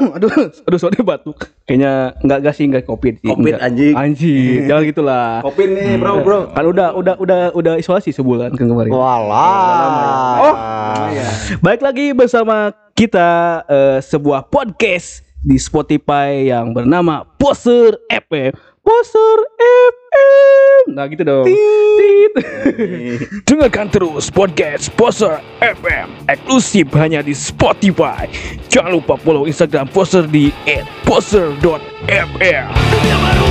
aduh, aduh sorry batuk. Kayaknya enggak enggak sih enggak covid sih. Covid, enggak. anjing. Anjing, jangan gitulah. Kopi nih bro bro. Kan udah udah udah udah isolasi sebulan kan kemarin. Walah. Oh. Baik lagi bersama kita eh, sebuah podcast di Spotify yang bernama Poser FM. Poser FM. Nah gitu dong. Tit. Dengarkan terus podcast Poser FM eksklusif hanya di Spotify. Jangan lupa follow Instagram Poser di @poser.fm. Dunia baru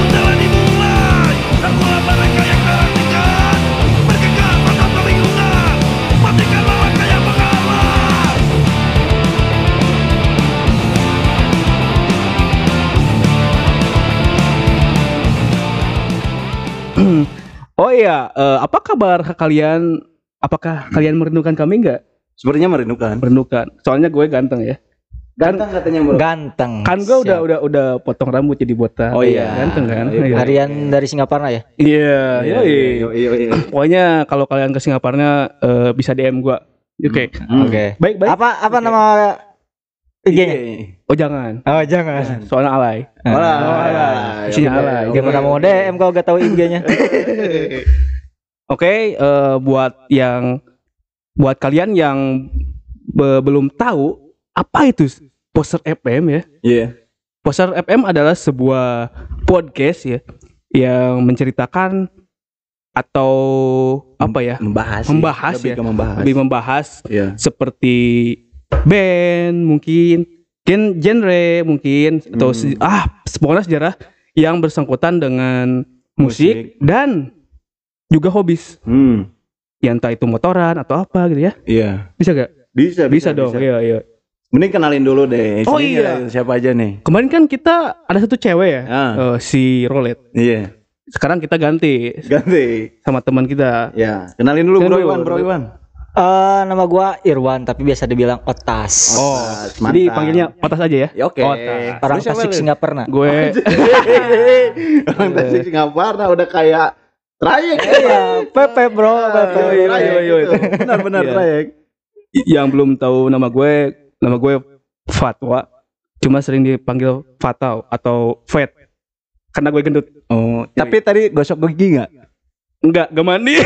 Oh iya, eh, apa kabar kalian? Apakah kalian merindukan kami enggak? Sebenarnya merindukan. Merindukan. Soalnya gue ganteng ya. Ganteng katanya bro. Ganteng. Kan gue udah udah udah potong rambut jadi botak. Oh iya. ganteng kan? Iya. Iya. Harian dari Singapura ya? Iya, Iya, iya, iya, iya. Pokoknya kalau kalian ke Singapurnya eh, bisa DM gua. Oke. Hmm. Oke. Baik, baik. Apa apa nama IG-nya? Iya. Oh jangan. Oh, jangan. Soalnya alay. Malah. Oh, alay. Oke, alay. Jangan pernah mau DM kalau gak tahu IG-nya. Oke, eh, buat yang buat kalian yang be- belum tahu apa itu Poster FM ya. Iya. Poster FM adalah sebuah podcast ya yang menceritakan atau apa ya? Membahas. Membahas Lebih ya. membahas. Lebih membahas Iya. seperti band mungkin gen genre mungkin atau Hmm. se- ah pokoknya sejarah yang bersangkutan dengan musik, Musik. dan juga hobis Hmm. ya entah itu motoran atau apa gitu ya Iya. bisa gak Bisa, bisa, dong iya iya Mending kenalin dulu deh. Oh, Sini iya. Siapa aja nih? kemarin kan kita ada satu cewek ya Ah. eh, si Rolet Iya. sekarang kita ganti Ganti. sama teman kita Ya. Kenalin dulu Kenalin Bro Iwan, Bro. Iwan. Eh, nama gua Irwan tapi biasa dibilang Otas. oh jadi panggilnya Otas aja ya Ya, Oke. Otas. Orang Tasik? Singapura. gue Orang Tasik Singapura udah kayak trayek. Iya, Pepe bro, Pepe. Yoi, yoi, Trayek yoi. gitu. Benar-benar Iya. trayek. yang belum tahu nama gue nama gue Fatwa cuma sering dipanggil Fatau atau Fat karena gue gendut Oh, tapi tadi gosok gigi enggak? Enggak gak mandi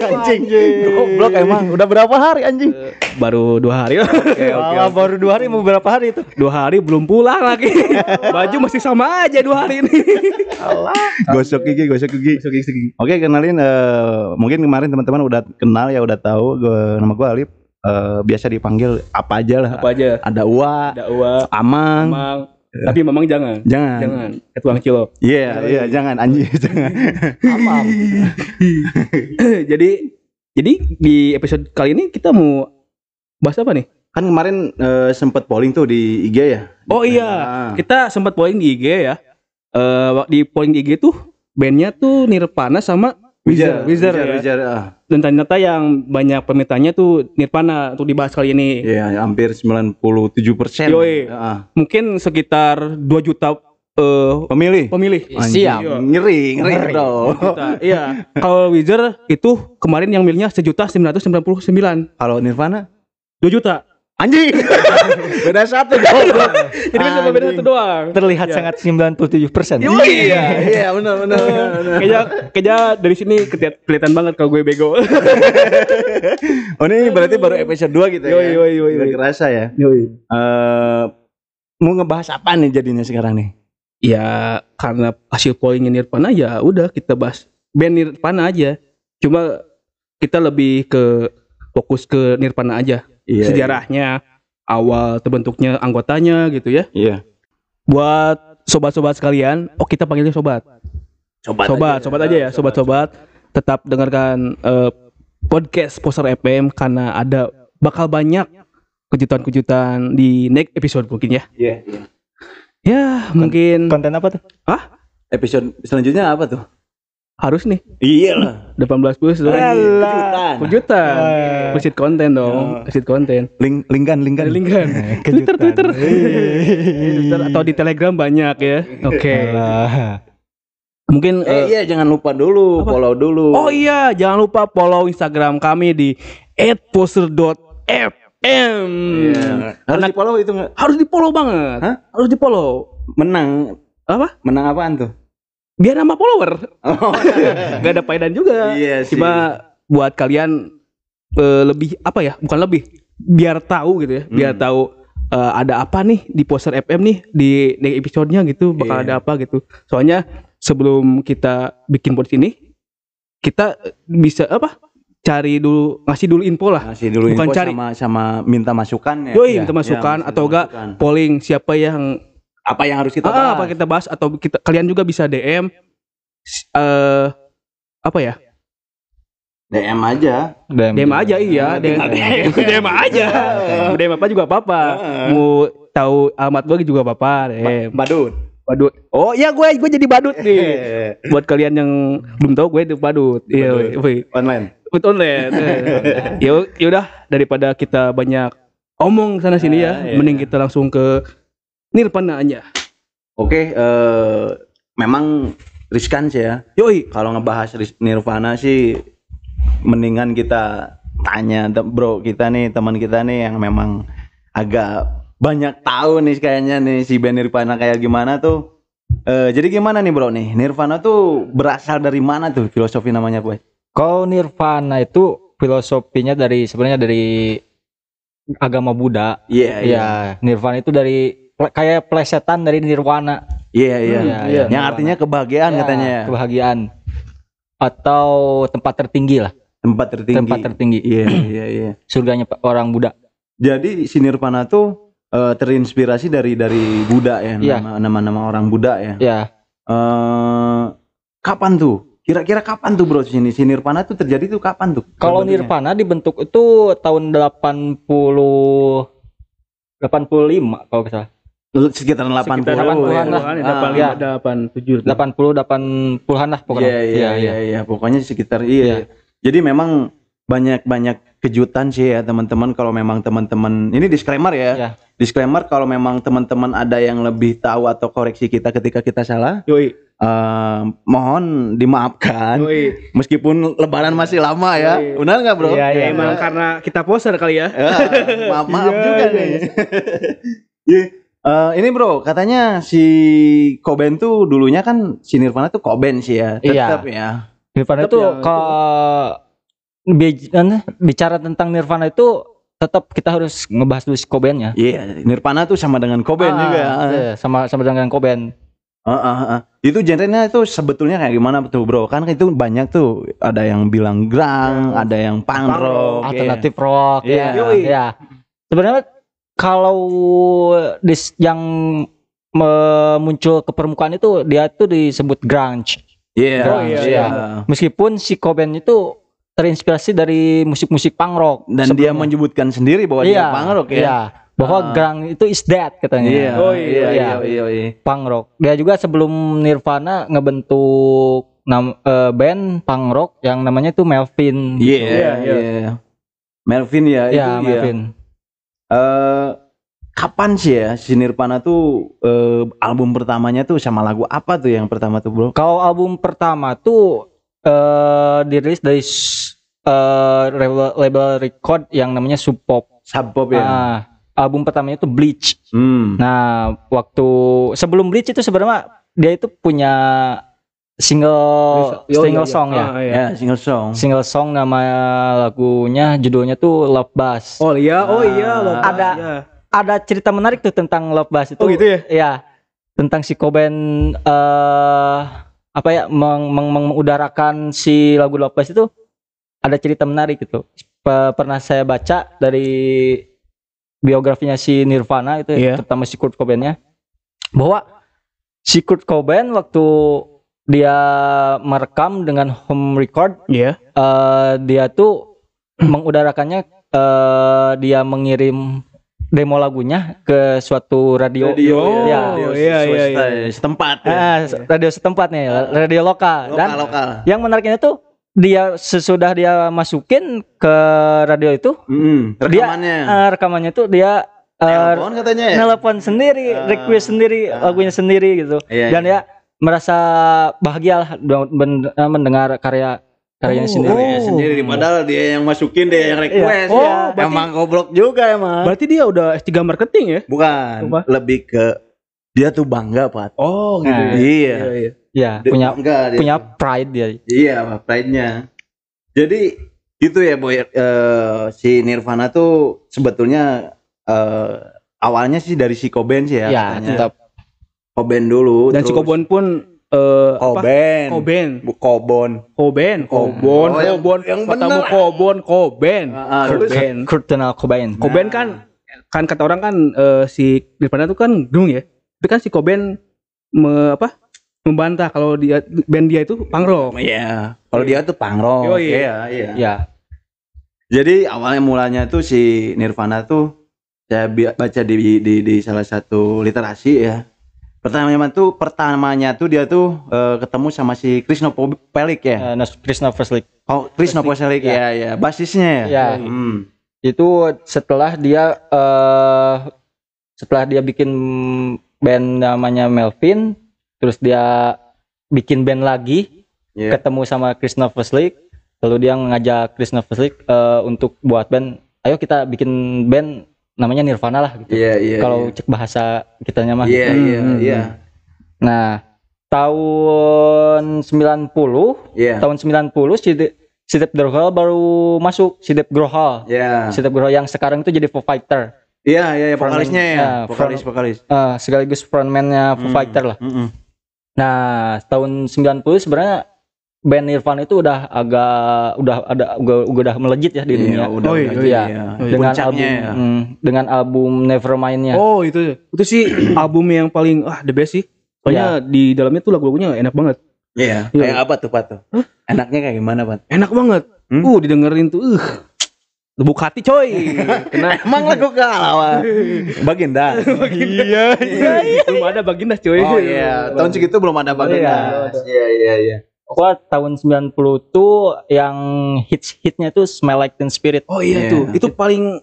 Anjing. Goblok emang. Udah berapa hari anjing? baru dua hari Oke, oke. Wah, baru dua hari mau berapa hari itu? dua hari belum pulang lagi baju masih sama aja dua hari ini Gosok gigi, gosok gigi. Oke, kenalin eh, mungkin kemarin teman-teman udah kenal ya, udah tahu gua nama gua Alip. Eh, biasa dipanggil apa aja lah. apa aja Ada Uwa, ada uang Amang. Emang tapi memang jangan Jangan. jangan ketuang kilo Iya, iya, jangan anjing, jangan. Amam. jadi jadi di episode kali ini kita mau bahas apa nih Kan kemarin eh, sempet polling tuh di IG ya. oh iya Ah. kita sempat polling di IG ya Eh di polling di IG tuh bandnya tuh Nirvana sama Wizard Wizard, ya. Wizard, ah. dan ternyata yang banyak permintaannya tuh Nirvana untuk dibahas kali ini Iya, hampir 97 persen. Yoi. mungkin sekitar 2 juta eh, Pemilih. pemilih Siap. Iya. Ngeri, ngeri, Ngeri. Juta. iya kalau Wizard itu kemarin yang milihnya sejuta sembilan ratus sembilan puluh sembilan Kalau Nirvana? dua juta Anjing. Beda satu goblok. jadi kan cuma beda satu doang Terlihat sangat 97 persen. Iya, iya benar benar. benar. kayaknya kayaknya dari sini kelihatan banget kalau gue bego Oh ini berarti baru episode 2 gitu ya. Yoi, yoi, yoi, yoi. kerasa ya. Yoi. Eh mau ngebahas apa nih jadinya sekarang nih? ya karena hasil pollingnya Nirvana ya udah kita bahas band Nirvana aja cuma kita lebih ke fokus ke Nirvana aja Iya. sejarahnya awal terbentuknya anggotanya gitu ya Iya. buat sobat-sobat sekalian oh kita panggilnya sobat Sobat. sobat sobat aja ya sobat-sobat tetap dengarkan eh, podcast Poster FM karena ada bakal banyak kejutan-kejutan di next episode mungkin ya Iya. iya. ya mungkin Konten apa tuh? Episode selanjutnya apa tuh? Harus nih Iya lah. 18 plus dong Kejutan. kejutan kesit konten dong Oh. kesit konten Link lingkan lingkan. ada link kan Twitter Twitter Twitter atau di Telegram banyak ya oke mungkin Eh, eh, iya jangan lupa dulu, Apa? follow dulu. oh iya jangan lupa follow Instagram kami di @poster.f FM. Iya. Harus di follow itu nggak? Harus di follow banget. Hah? Harus di follow. Menang. Apa? Menang apaan tuh? Biar nambah follower. Oh, Gak ada faedah juga. Iya sih. Cuma buat kalian eh, lebih apa ya? Bukan lebih. Biar tahu gitu ya. Biar Hmm. tahu eh, ada apa nih di poster FM nih di next episode-nya gitu bakal Iya. ada apa gitu. Soalnya sebelum kita bikin podcast ini kita bisa apa? Cari dulu ngasih dulu info lah. Ngasih dulu Bukan info cari. sama sama minta masukan ya. Yoi, Iya. minta masukan Iya, atau enggak polling siapa yang Apa yang harus kita ah, bahas? apa kita bahas atau kita kalian juga bisa DM eh apa ya? DM aja. DM aja iya, DM, DM aja. DM apa juga apa-apa. Mau tahu alamat gue juga apa-apa. DM. Badut. Badut. Oh iya gue gue jadi badut nih. Buat kalian yang belum tahu gue itu badut. Iya, Badut. woi. Online. Online. Ya yaudah daripada kita banyak omong sana sini ya, Ah, iya. mending kita langsung ke Nirvana aja. Oke, eh memang riskan sih ya. Yoi. Kalau ngebahas Nirvana sih mendingan kita tanya bro kita nih teman kita nih yang memang agak banyak tahu nih kayaknya nih si band Nirvana kayak gimana tuh. Eh jadi gimana nih bro nih Nirvana tuh berasal dari mana tuh filosofi namanya boy? Kalau Nirvana itu filosofinya dari sebenarnya dari agama Buddha. Iya Ya, Nirvana itu dari kayak plesetan dari Nirwana. iya iya. Iya, iya. Yang artinya kebahagiaan Ya, katanya ya. Kebahagiaan atau tempat tertinggi lah, tempat tertinggi. tempat tertinggi. Iya iya iya. Surganya Pak, orang Buddha. Jadi si Nirvana tuh eh, terinspirasi dari dari Buddha ya, Iya. nama nama-nama orang Buddha ya. Ya, eh kapan tuh? Kira-kira kapan tuh bro sini si Nirvana tuh terjadi tuh kapan tuh? kalau? Nirvana dibentuk itu tahun 80 85 kalau salah. Sekitaran 80 Sekitar 80-an lah. Ah, ya. 87. 80 80-an lah pokoknya. Iya iya iya iya pokoknya sekitar iya. Iya. Jadi memang banyak-banyak kejutan sih ya teman-teman kalau memang teman-teman ini disclaimer ya. Iya. Disclaimer kalau memang teman-teman ada yang lebih tahu atau koreksi kita ketika kita salah Yoi. eh, mohon dimaafkan Yoi. meskipun lebaran masih lama ya. Benar nggak bro? Iya, Ya, iya. emang karena kita poser kali ya. Ya, maaf maaf Iya, juga iya. nih. Iya. Eh, ini bro, katanya si Cobain tuh dulunya kan si Nirvana tuh Cobain sih ya, Iya. tetap ya. Nirvana Tetap itu ya, bi- kan, bicara tentang Nirvana itu tetap kita harus ngebahas dulu si Cobain-nya. Iya, Nirvana tuh sama dengan Cobain Ah, juga. iya, sama sama dengan Cobain. Ah, ah, ah. Itu genrenya itu sebetulnya kayak gimana tuh bro? Kan itu banyak tuh, ada yang bilang grang, ada yang punk rock, alternatif rock Iya. ya. Yoi. ya. Sebenarnya kalau dis, yang muncul ke permukaan itu dia tuh disebut grunge. Iya. Oh, iya, iya. Meskipun si Cobain itu terinspirasi dari musik-musik punk rock Dan dia sebelumnya. menyebutkan sendiri bahwa iya, dia punk rock ya. Iya, bahwa Ah. grunge itu is dead katanya. Iya. Oh, iya, iya, iya, iya, iya. Punk rock. Dia juga sebelum Nirvana ngebentuk nam, eh, band punk rock yang namanya tuh Melvin. Iya, Iya, iya. iya. Melvin ya, itu Iya, dia. Eh, kapan sih ya si Nirvana tuh eh, album pertamanya tuh sama lagu apa tuh yang pertama tuh bro? Kalau album pertama tuh eh dirilis dari eh, label, label record yang namanya Sub Pop. Sub Pop ya. Ah, album pertamanya itu Bleach. Hmm. Nah, waktu sebelum Bleach itu sebenarnya dia itu punya single Yo, single iya, iya. song ya. Ah, iya. Ya single song. Single song nama lagunya judulnya tuh Love Buzz. Oh iya, oh iya, Ah. loh. Ada- Iya. Ada cerita menarik tuh tentang Love Buzz itu. Oh gitu ya? Iya. Tentang si Cobain eh apa ya meng, meng- mengudarakan si lagu Love Buzz itu ada cerita menarik gitu. Pe- pernah saya baca dari biografinya si Nirvana itu Iya. terutama si Kurt Cobainnya bahwa si Kurt Cobain waktu dia merekam dengan home record Iya. eh, dia tuh mengudarakannya eh, dia mengirim demo lagunya ke suatu radio, Radio, ya. radio iya, iya, swasta iya. setempat ya. Ah, radio setempat nih, radio lokal. lokal Dan lokal. yang menariknya tuh dia sesudah dia masukin ke radio itu, Mm, rekamannya. eh, rekamannya tuh dia eh, Telepon katanya ya. nelpon sendiri, Ah, request sendiri, ah. lagunya sendiri gitu. Iya, Dan iya. ya merasa bahagia lah eh, mendengar karya karyanya Oh, sendiri. Dia sendiri padahal dia yang masukin dia yang request. Oh, ya. berarti- emang goblok juga emang. Berarti dia udah S3 marketing ya? Bukan, Apa? lebih ke dia tuh bangga, Pak. Oh, gitu ya. Iya. iya. Ya, Dia punya bangga dia punya tuh. pride dia. Iya, pride-nya. Jadi itu ya boy eh, si Nirvana tuh sebetulnya eh, awalnya sih dari si Cobain sih ya. Ya, tetap Cobain dulu. Dan si terus- Kobon pun eh apa? Koben. Bu- Kobon. Koben, Kobon, Oh, yang- Kobon, yang katamu bener. Kobon, Koben. Terus- Koben. Kurt. Koben kan kan kata orang kan eh, si Nirvana tuh kan dung ya. Tapi kan si Koben me, apa? membantah kalau dia band dia itu punk rock. Iya. Kalau dia tuh punk rock. Yoi. Iya, iya. Ya, Jadi awalnya mulanya tuh si Nirvana tuh saya baca di, di di salah satu literasi ya. Pertamanya tuh pertamanya tuh dia tuh eh, ketemu sama si Krishna Pelik ya. Nas- Christopher Slick. Oh, Krishna Pelik ya, ya, basisnya ya. Ya. Hmm. Itu setelah dia eh setelah dia bikin band namanya Melvin, terus dia bikin band lagi, Iya. ketemu sama Christopher Slick, lalu dia ngajak Christopher Slick eh, untuk buat band, ayo kita bikin band namanya Nirvana lah gitu. Iya, iya. Kalau cek bahasa kitanya mah. Iya, iya, hmm, iya. Nah, tahun 90, Iya. tahun 90 si De- si Dave Grohl baru masuk, si Dave Grohl. Iya. Si Dave Grohl yang sekarang itu jadi Foo Fighter. Iya, iya, iya, vokalisnya ya. Ya, Vokalis, vokalis. Eh, sekaligus frontman-nya Foo Hmm, Fighter lah. mm-mm. Nah, tahun 90 sebenarnya band Nirvana itu udah agak udah ada udah, udah melejit ya di Iya, dunia. udah, Oh, iya, udah, iya. iya. Dengan Puncaknya album ya. hmm, dengan album Nevermind-nya. Oh, itu. Itu sih album yang paling ah the best sih. Soalnya di dalamnya tuh lagu-lagunya enak banget. Iya. Iya. Kayak apa tuh, Pat tuh? Enaknya kayak gimana, Pat? Enak banget. Hmm? Uh, didengerin tuh uh. Lebuk hati coy. Kena Emang lagu kalah. Baginda. iya, iya. Belum ada baginda coy. Oh iya, tahun segitu belum ada Baginda. Iya, iya, iya. Pokoknya tahun 90 tuh yang hits-hitnya tuh Smell Like Teen Spirit. Oh iya Iya. tuh. Itu paling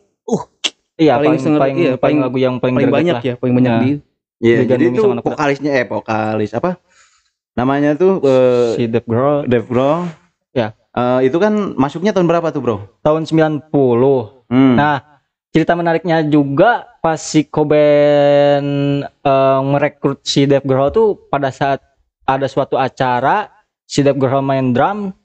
Iya, Paling paling senger- paling, iya, paling paling- lagu yang paling, paling banyak lah. ya, paling banyak Nah. di Iya, Digandrungi jadi itu vokalisnya eh vokalis apa? Namanya tuh eh, Si Dave Grohl Dave Grohl. Ya. Eh, itu kan masuknya tahun berapa tuh, Bro? tahun 90. Hmm. Nah, cerita menariknya juga pas si Cobain eh, merekrut si Dave Grohl tuh pada saat ada suatu acara si Dave Grohl main drum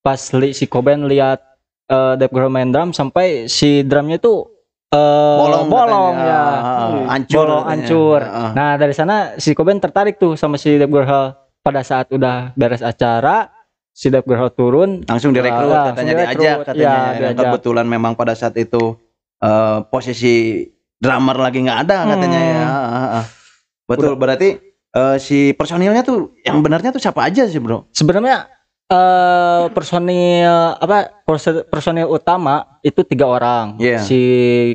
pas li, si Cobain lihat eh, Dave Grohl main drum sampai si drumnya tuh eh, bolong bolong katanya. ya Ah, hancur bolong hancur Ah. nah dari sana si Cobain tertarik tuh sama si Dave Grohl pada saat udah beres acara si Dave Grohl turun langsung direkrut Ah, katanya langsung diajak direkrut. katanya Iya, ya. Dan diajak. kebetulan memang pada saat itu eh, posisi drummer lagi nggak ada katanya Hmm. ya Ah, ah, ah. betul berarti eh, si personilnya tuh yang benarnya tuh siapa aja sih bro sebenarnya eh personil apa perso- personil utama itu tiga orang Iya. si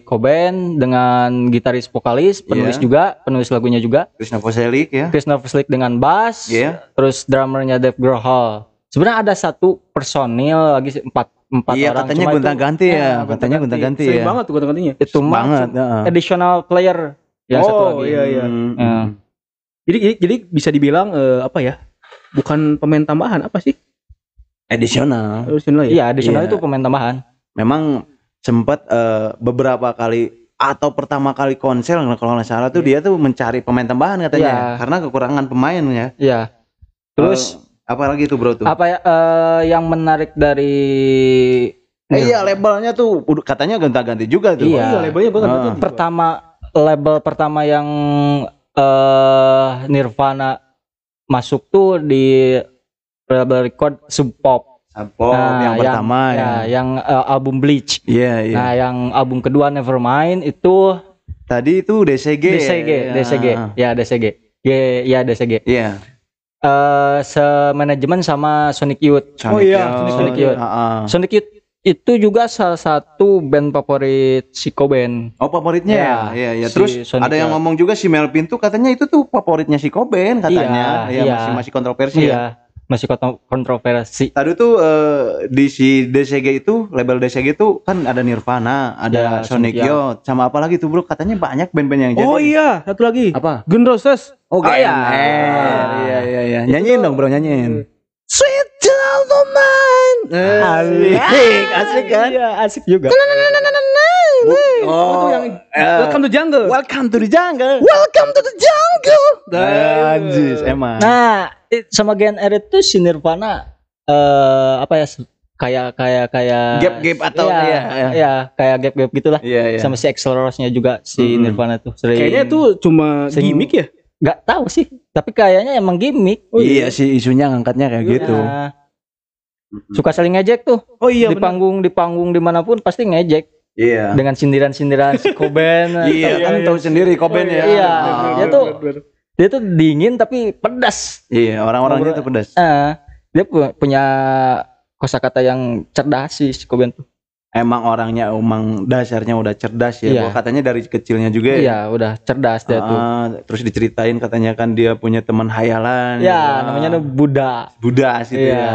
Cobain dengan gitaris vokalis penulis Iya. juga penulis lagunya juga Krishna Voselik ya Chris Novoselic dengan bass Iya. terus drummernya Dave Grohl sebenarnya ada satu personil lagi sih, empat empat iya orang katanya Cuma itu- gonta ganti ya Ya, katanya gonta ganti Sering ya banget tuh kata-katanya. itu mah banget heeh. additional player yang satu Oh, lagi iya, iya. Hmm, Ya. Jadi, jadi jadi bisa dibilang eh, apa ya? Bukan pemain tambahan apa sih? additional Original ya. iya additional Iya. itu pemain tambahan memang sempat eh, beberapa kali atau pertama kali konser kalau nggak salah tuh dia tuh mencari pemain tambahan katanya Iya. karena kekurangan pemain ya iya terus Eh, apa lagi tuh bro tuh apa ya eh, yang menarik dari Eh, iya labelnya tuh katanya gonta-ganti juga tuh. Iya. Oh, iya, labelnya gue Ah. pertama label pertama yang eh Nirvana masuk tuh di label record Sub Pop. Sampok yang pertama ya. ya, yang eh, album Bleach. Iya, iya. Nah, yang album kedua Nevermind itu Tadi itu DCG. DCG, ya. DCG. Ya, DCG. Ya, ya DCG. Iya. Eh semanajemen sama Sonic Youth. Oh iya, Sonic Sonic Youth. Heeh. Sonic Youth itu juga salah satu band favorit si Cobain. Oh favoritnya ya. Ya, Iya, iya. si Terus Sonic ada yang ngomong juga si Melvin tuh katanya itu tuh favoritnya si Cobain katanya. Iya, iya. masih masih kontroversi ya. Iya, masih kontro- kontroversi. Tadi tuh eh, di si DCG itu label DCG itu kan ada Nirvana, ada Ya, Sonic Sonic Youth, sama apa lagi tuh bro? Katanya banyak band-band yang jadi. Oh iya, satu lagi. Apa? Gun Roses. Oh, Oh, iya. Iya iya iya. Nyanyiin dong bro, nyanyiin. Sweet child also mine. Asik, asik kan? Iya, asik juga. Oh, yang eh, Welcome to Jungle. welcome to the jungle. Welcome to the jungle. Anjis, emang. Nah, sama Gen R itu si Nirvana eh apa ya kayak kayak kayak Gap-gap atau iya, iya, iya. iya, kayak gap-gap gitulah. Iya, iya. Sama si Axl Rose-nya juga si Mm-mm. Nirvana tuh sering Kayaknya itu cuma gimmick ya. Nggak tahu sih, tapi kayaknya emang gimmick. iya sih isunya ngangkatnya kayak gitu. Nah, suka saling ngejek tuh Oh iya di panggung di panggung di mana pun pasti ngejek Iya. dengan sindiran-sindiran si Cobain Iya, kan tahu sendiri Koben ya. Iya, Ah. dia tuh dia tuh dingin tapi pedas Iya, orang-orangnya tuh pedas. Eh, dia pu- punya kosakata yang cerdas sih si Cobain tuh Emang orangnya emang dasarnya udah cerdas ya. Iya. Bahwa katanya dari kecilnya juga ya. iya udah cerdas dia tuh Ah, terus diceritain katanya kan dia punya teman hayalan. ya gitu. namanya tuh Buddha Buddha sih iya ya.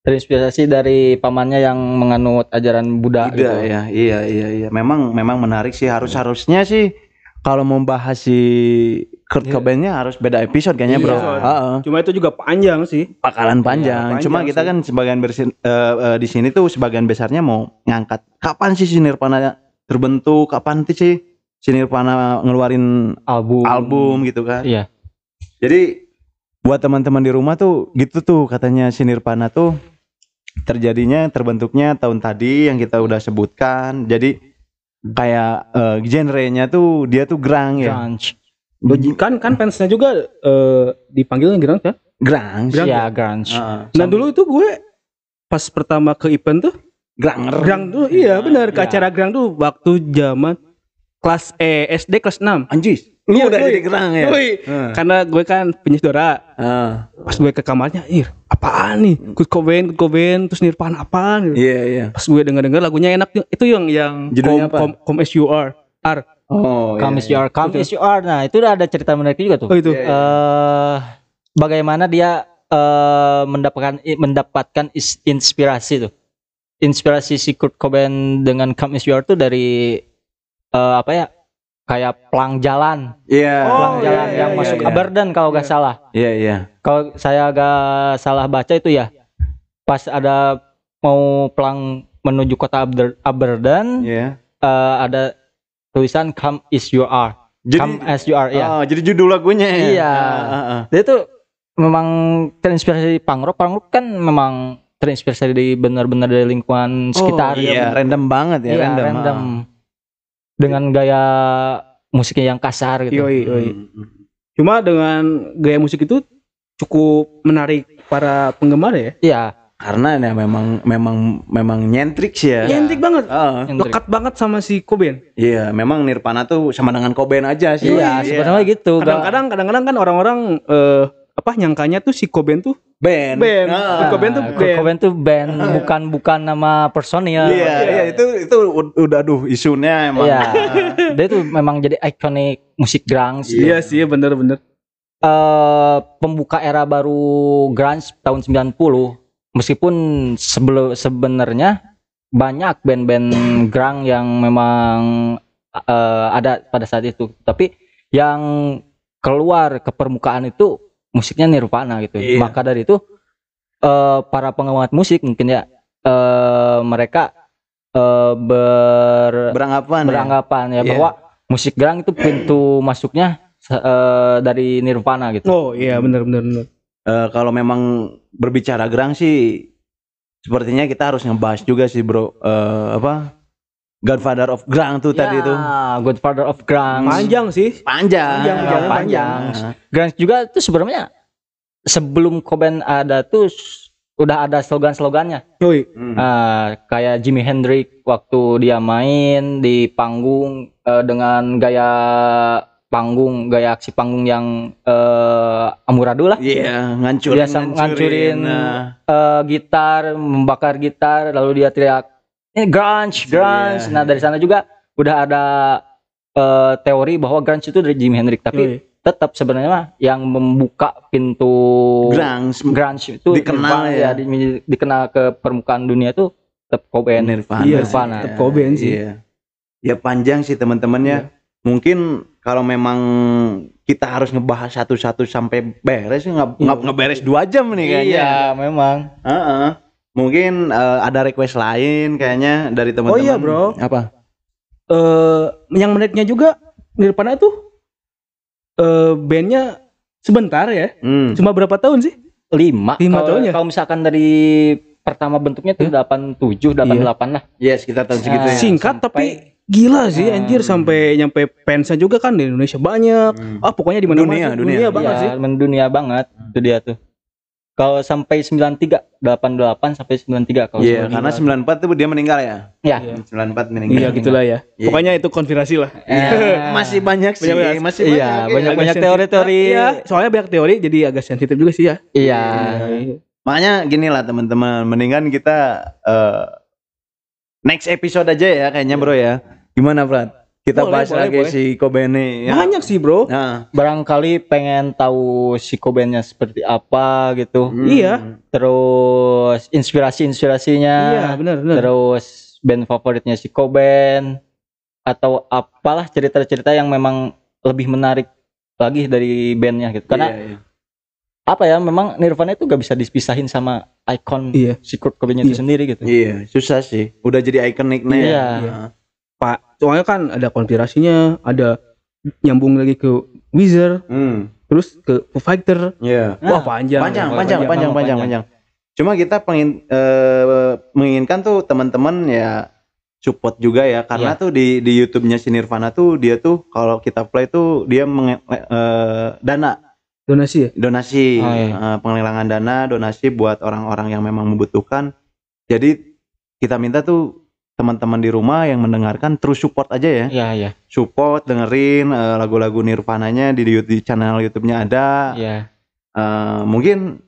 terinspirasi dari pamannya yang menganut ajaran Buddha, Buddha gitu. ya. Iya iya iya. Memang memang menarik sih harus harusnya sih kalau mau bahas si Kurt Iya. Cobain-nya harus beda episode kayaknya, Bro. Iya. Heeh. Cuma itu juga panjang sih. bakalan panjang. Iya, Cuma panjang kita sih. kan sebagian bersin, eh, eh, di sini tuh sebagian besarnya mau ngangkat kapan sih si Nirvana terbentuk, kapan sih si Nirvana ngeluarin album album gitu kan. iya Jadi buat teman-teman di rumah tuh gitu tuh katanya si Nirvana tuh terjadinya terbentuknya tahun tadi yang kita udah sebutkan. Jadi kayak eh, genrenya tuh dia tuh grang ya. grunge Kan kan fansnya juga eh, dipanggil gerang ya. Grang. Grunge iya grunge Heeh. Nah dulu itu gue pas pertama ke event tuh granger. Grang tuh iya benar ke Iya. acara Grang tuh waktu zaman kelas eh SD kelas 6. Anjis. Lu Iya, udah jadi grang ya. Heeh. karena gue kan punya saudara. Heeh. Pas gue ke kamarnya, ih apaan nih? Kurt Cobain, Kurt Cobain, terus Nirvana apaan? gitu. Iya iya. Pas gue denger-denger lagunya enak itu yang yang Judulnya apa? Come, Come As You Are. R. Oh, Come iya, as you are, come Betul. as you are. Nah, itu udah ada cerita menarik juga tuh. Oh itu. Iya, eh bagaimana dia eh mendapatkan mendapatkan is- inspirasi tuh. Inspirasi si Kurt Cobain dengan Come As You Are tuh dari eh apa ya? Kayak pelang jalan, Iya. Oh, pelang iya, jalan iya, yang iya, masuk iya. Aberdan kalau nggak salah. Iya iya. Kalau saya agak salah baca itu ya. Pas ada mau pelang menuju kota Aber- Aberdan, Iya. eh, ada tulisan Come As You Are. Come As You Are ya. Oh, jadi judul lagunya ya. Iya. Ah, ah, ah. Dia tuh memang terinspirasi. Punk rock kan memang terinspirasi dari benar-benar dari lingkungan sekitar. Iya, ya. random banget ya, Iya, random. random. ah. Dengan gaya musiknya yang kasar gitu. Yoi, yoi. Hmm. Cuma dengan gaya musik itu cukup menarik para penggemar ya. Iya, Karena ya memang memang memang nyentrik sih ya. Identik banget. Ah, Nyentrik. Lekat banget sama si Cobain. iya, memang Nirvana tuh sama dengan Cobain aja sih. iya, sebenarnya gitu. Kadang-kadang kadang-kadang kan orang-orang eh apa nyangkanya tuh si Cobain tuh band. Band. Ah. Kurt Cobain tuh band. Cobain tuh band, bukan bukan nama personil. Iya, iya itu itu ud- udah aduh isunya emang. Iya. Dia tuh memang jadi ikonik musik grunge. Iya sih bener-bener. eh pembuka era baru grunge tahun 90 meskipun sebelum sebenarnya banyak band-band grunge yang memang eh, ada pada saat itu tapi yang keluar ke permukaan itu musiknya Nirvana gitu Iya. maka dari itu eh, para penggemar musik mungkin ya eh, mereka eh, ber Beranggapan ya. beranggapan ya Iya. bahwa musik grunge itu pintu masuknya eh, dari Nirvana gitu. Oh iya bener-bener. bener. Eh, kalau memang berbicara grang sih sepertinya kita harus ngebahas juga sih, Bro. Eh, apa? Godfather of Grang tuh tadi itu. Ya, Godfather of Grunge. Panjang sih. Panjang, Panjang, panjang. panjang. Nah, Grunge juga tuh sebenarnya sebelum Cobain ada tuh udah ada slogan-slogannya. Yoi. hmm. Ah, kayak Jimi Hendrix waktu dia main di panggung eh, dengan gaya panggung, gaya aksi panggung yang eh, amburadul lah. Iya, ngancurin, Biasa ngancurin, nah. eh, gitar, membakar gitar, lalu dia teriak, ini grunge, grunge. Iya. Nah dari sana juga udah ada eh, teori bahwa grunge itu dari Jimi Hendrix, tapi Yoi. tetap sebenarnya mah yang membuka pintu Grang, grunge itu Dikenal Nirvana, ya. di- dikenal ke permukaan dunia itu tetap Cobain. Nirvana. Iya Nirvana. tetap Cobain sih. Iya. Ya panjang sih teman-teman ya. Mungkin kalau memang kita harus ngebahas satu-satu sampai beres nggak nggak ngeberes dua jam nih kayaknya. Iya, memang. Heeh. Mungkin eh, ada request lain kayaknya dari teman-teman. Oh iya, bro. Apa? eh yang menariknya juga Nirvana itu eh bandnya sebentar ya. Hmm. Cuma berapa tahun sih? lima Lima kalau, tahun ya? kalau misalkan dari pertama bentuknya tuh delapan tujuh delapan delapan lah Yes, kita tahu segitu ya. Ah, Singkat sampai- tapi gila sih Hmm. anjir sampai nyampe fansnya juga kan di Indonesia banyak. Hmm. Ah pokoknya di mana-mana Dunia, sih, dunia. dunia banget Iya, sih. mendunia banget itu dia tuh kalau sampai 93 88 sampai 93 kalau Iya, karena 94 tuh dia meninggal ya. ya 94 meninggal. Iya gitulah ya. Iya. Pokoknya itu konspirasi lah. Iya, masih banyak sih, Banyak-banyak. masih Iya, banyak. banyak- banyak teori-teori. Iya, soalnya banyak teori jadi agak sensitif juga sih ya. iya Makanya gini lah teman-teman, mendingan kita eh, next episode aja ya kayaknya bro ya. Gimana Brad? Kita Boleh, bahas boleh, lagi boleh. si Kobe nih. ya. Banyak sih, Bro. Nah, barangkali pengen tahu si Kobennya seperti apa gitu hmm. Iya. terus inspirasi-inspirasinya Iya, benar benar. terus band favoritnya si Koben atau apalah cerita-cerita yang memang lebih menarik lagi dari bandnya gitu karena Iya, iya. apa ya memang Nirvana itu gak bisa dipisahin sama ikon Iya. si Kurt Cobain itu Iya. sendiri gitu Iya, susah sih. Udah jadi ikonik nih. Iya. Pak, soalnya kan ada konspirasinya, ada nyambung lagi ke Wizard, Hmm. terus ke Foo Fighter. Iya. Wah, panjang. panjang, Wah, panjang, panjang, lama, panjang, panjang. panjang. Cuma kita pengen eh, menginginkan tuh teman-teman ya support juga ya karena Iya. tuh di di YouTube-nya si Nirvana tuh dia tuh kalau kita play tuh dia menge- eh, dana Donasi ya? donasi Oh, iya. eh, penggalangan dana donasi buat orang-orang yang memang membutuhkan. Jadi kita minta tuh teman-teman di rumah yang mendengarkan terus support aja ya. Iya, iya. Support dengerin eh, lagu-lagu Nirvana-nya di, di, channel YouTube-nya ada. Iya. Eh, mungkin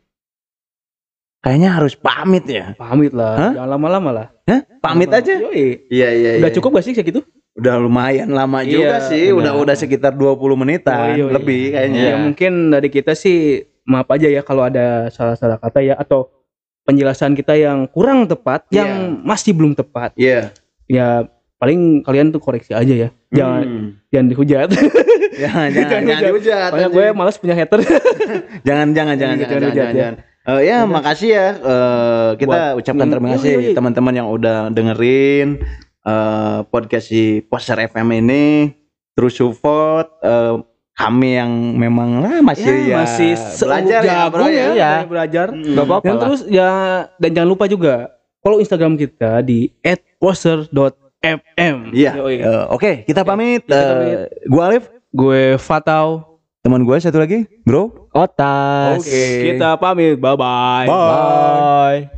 kayaknya harus pamit ya. Pamit lah, Hah? jangan lama-lama lah. Hah? Pamit Lama-lama. aja? Yoi. Iya iya. Udah iya. cukup gak sih kayak gitu? Udah lumayan lama Iya, juga sih. udah. Udah udah sekitar 20 menitan Oh, iya, iya. lebih kayaknya. Ya mungkin dari kita sih maaf aja ya kalau ada salah-salah kata ya atau penjelasan kita yang kurang tepat, Iya. yang masih belum tepat. Iya. Ya paling kalian tuh koreksi aja ya. Jangan Hmm. jangan dihujat. jangan jangan Jangan jangan dihujat. Soalnya anjing. gue malas punya hater. jangan jangan jangan Jangan jangan jangan. ya. jangan. Eh, ya makasih ya Eh, kita ucapkan Hmm, terima yoi, kasih yoi. teman-teman yang udah dengerin eh, podcast si Poster FM ini terus support eh, kami yang memang lah masih ya, masih belajar ya bro jagung ya. Iya. belajar. Hmm. Gak apa-apa Dan lah. terus ya dan jangan lupa juga follow Instagram kita di @poster.fm. Iya. Eh, Oke, kita pamit. kita Eh, pamit. gua Alif, Gue Fatau. teman gua satu lagi, Bro. Otas. Oke. Kita pamit. Bye bye. Bye. Bye.